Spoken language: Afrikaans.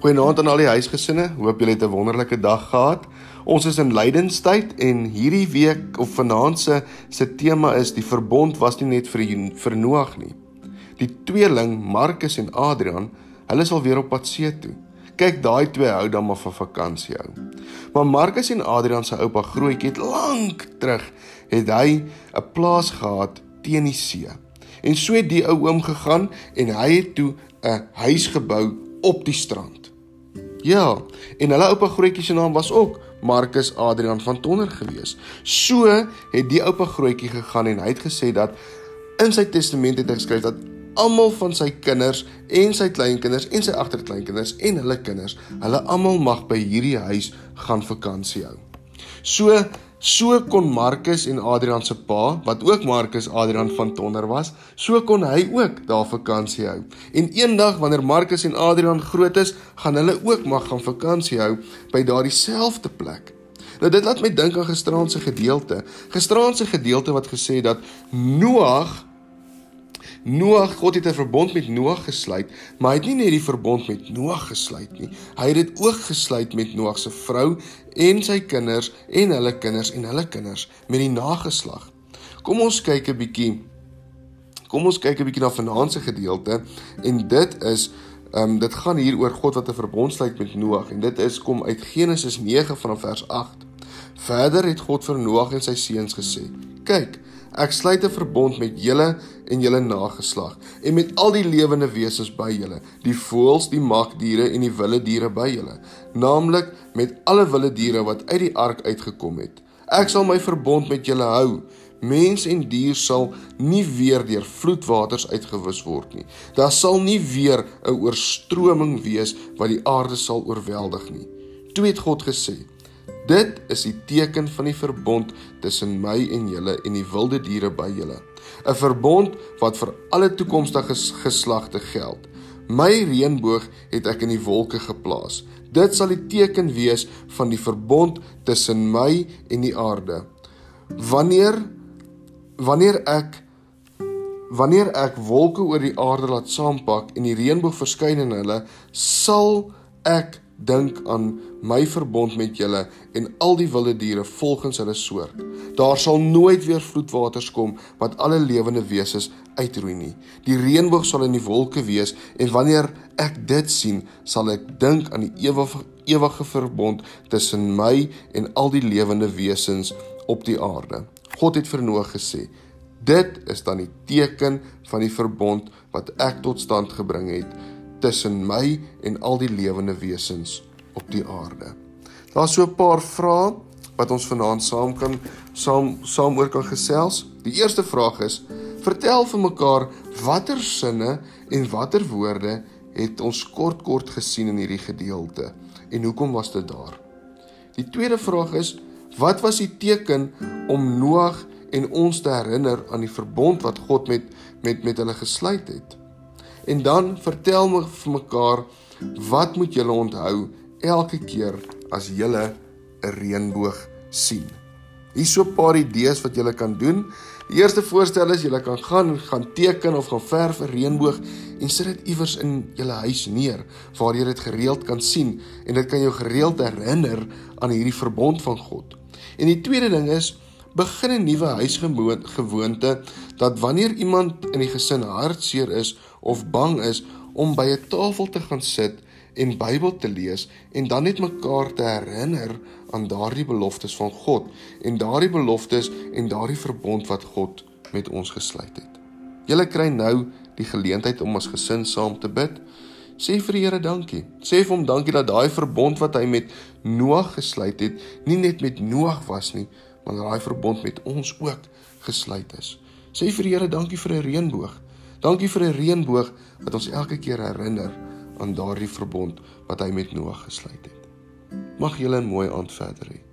Goeienaand aan al die huisgesinne. Hoop julle het 'n wonderlike dag gehad. Ons is in lydenstyd en hierdie week of vanaand se se tema is die verbond was nie net vir vir Noag nie. Die tweeling Markus en Adrian, hulle is al weer op pad see toe. Kyk, daai twee hou dan maar vir vakansie hou. Maar Markus en Adrian se oupa Grootjie het lank terug het hy 'n plaas gehad teen die see. En so het die ou oom gegaan en hy het toe 'n huis gebou op die strand. Ja, en hulle oupa grootjie se naam was ook Marcus Adrian van Tonner gewees. So het die oupa grootjie gegaan en hy het gesê dat in sy testament het hy geskryf dat almal van sy kinders en sy kleinkinders en sy agterkleinkinders en hulle kinders, hulle almal mag by hierdie huis gaan vakansie hou. So So kon Markus en Adrian se pa, wat ook Markus Adrian van Tonner was, so kon hy ook daar vakansie hou. En eendag wanneer Markus en Adrian groot is, gaan hulle ook mag gaan vakansie hou by daardie selfde plek. Nou dit laat my dink aan gisteraand se gedeelte. Gisteraand se gedeelte wat gesê dat Noag Noag, God het 'n verbond met Noag gesluit, maar hy het nie net die verbond met Noag gesluit nie. Hy het dit ook gesluit met Noag se vrou en sy kinders en hulle kinders en hulle kinders met die nageslag. Kom ons kyk 'n bietjie. Kom ons kyk 'n bietjie na vanaand se gedeelte en dit is ehm um, dit gaan hier oor God wat 'n verbond sluit met Noag en dit is kom uit Genesis 9 vanaf vers 8. Verder het God vir Noag en sy seuns gesê: "Kyk, Ek sluit 'n verbond met julle en julle nageslag en met al die lewende wesens by julle, die voëls, die magdiere en die wilde diere by julle, naamlik met alle wilde diere wat uit die ark uitgekom het. Ek sal my verbond met julle hou. Mens en dier sal nie weer deur vloedwaters uitgewis word nie. Daar sal nie weer 'n oorstroming wees wat die aarde sal oorweldig nie. Toe het God gesê: Dit is die teken van die verbond tussen my en julle en die wilde diere by julle. 'n Verbond wat vir alle toekomstige geslagte geld. My reënboog het ek in die wolke geplaas. Dit sal die teken wees van die verbond tussen my en die aarde. Wanneer wanneer ek wanneer ek wolke oor die aarde laat saampak en die reënboog verskyn in hulle, sal ek dink aan my verbond met julle en al die wilde diere volgens hulle soort. Daar sal nooit weer vloedwaters kom wat alle lewende wesens uitroei nie. Die reënboog sal in die wolke wees en wanneer ek dit sien, sal ek dink aan die ewige ewige verbond tussen my en al die lewende wesens op die aarde. God het vir Noag gesê: "Dit is dan die teken van die verbond wat ek tot stand gebring het." Tussen my en al die lewende wesens op die aarde. Daar's so 'n paar vrae wat ons vanaand saam kan saam saam oor kan gesels. Die eerste vraag is: Vertel vir mekaar watter sinne en watter woorde het ons kort kort gesien in hierdie gedeelte en hoekom was dit daar? Die tweede vraag is: Wat was die teken om Noag en ons te herinner aan die verbond wat God met met met hulle gesluit het? En dan vertel my vir mekaar wat moet julle onthou elke keer as julle 'n reënboog sien. Hier so 'n paar idees wat julle kan doen. Die eerste voorstel is julle kan gaan gaan teken of gaan verf 'n reënboog en sit dit iewers in julle huis neer waar jy dit gereeld kan sien en dit kan jou gereeld herinner aan hierdie verbond van God. En die tweede ding is begin 'n nuwe huisgewoonte dat wanneer iemand in die gesin hartseer is of bang is om by 'n tafel te gaan sit en Bybel te lees en dan net mekaar te herinner aan daardie beloftes van God en daardie beloftes en daardie verbond wat God met ons gesluit het. Julle kry nou die geleentheid om as gesin saam te bid. Sê vir die Here dankie. Sê vir hom dankie dat daai verbond wat hy met Noag gesluit het, nie net met Noag was nie, maar daai verbond met ons ook gesluit is. Sê vir die Here dankie vir 'n reënboog. Dankie vir 'n reënboog wat ons elke keer herinner aan daardie verbond wat hy met Noag gesluit het. Mag julle 'n mooi aand verder hê.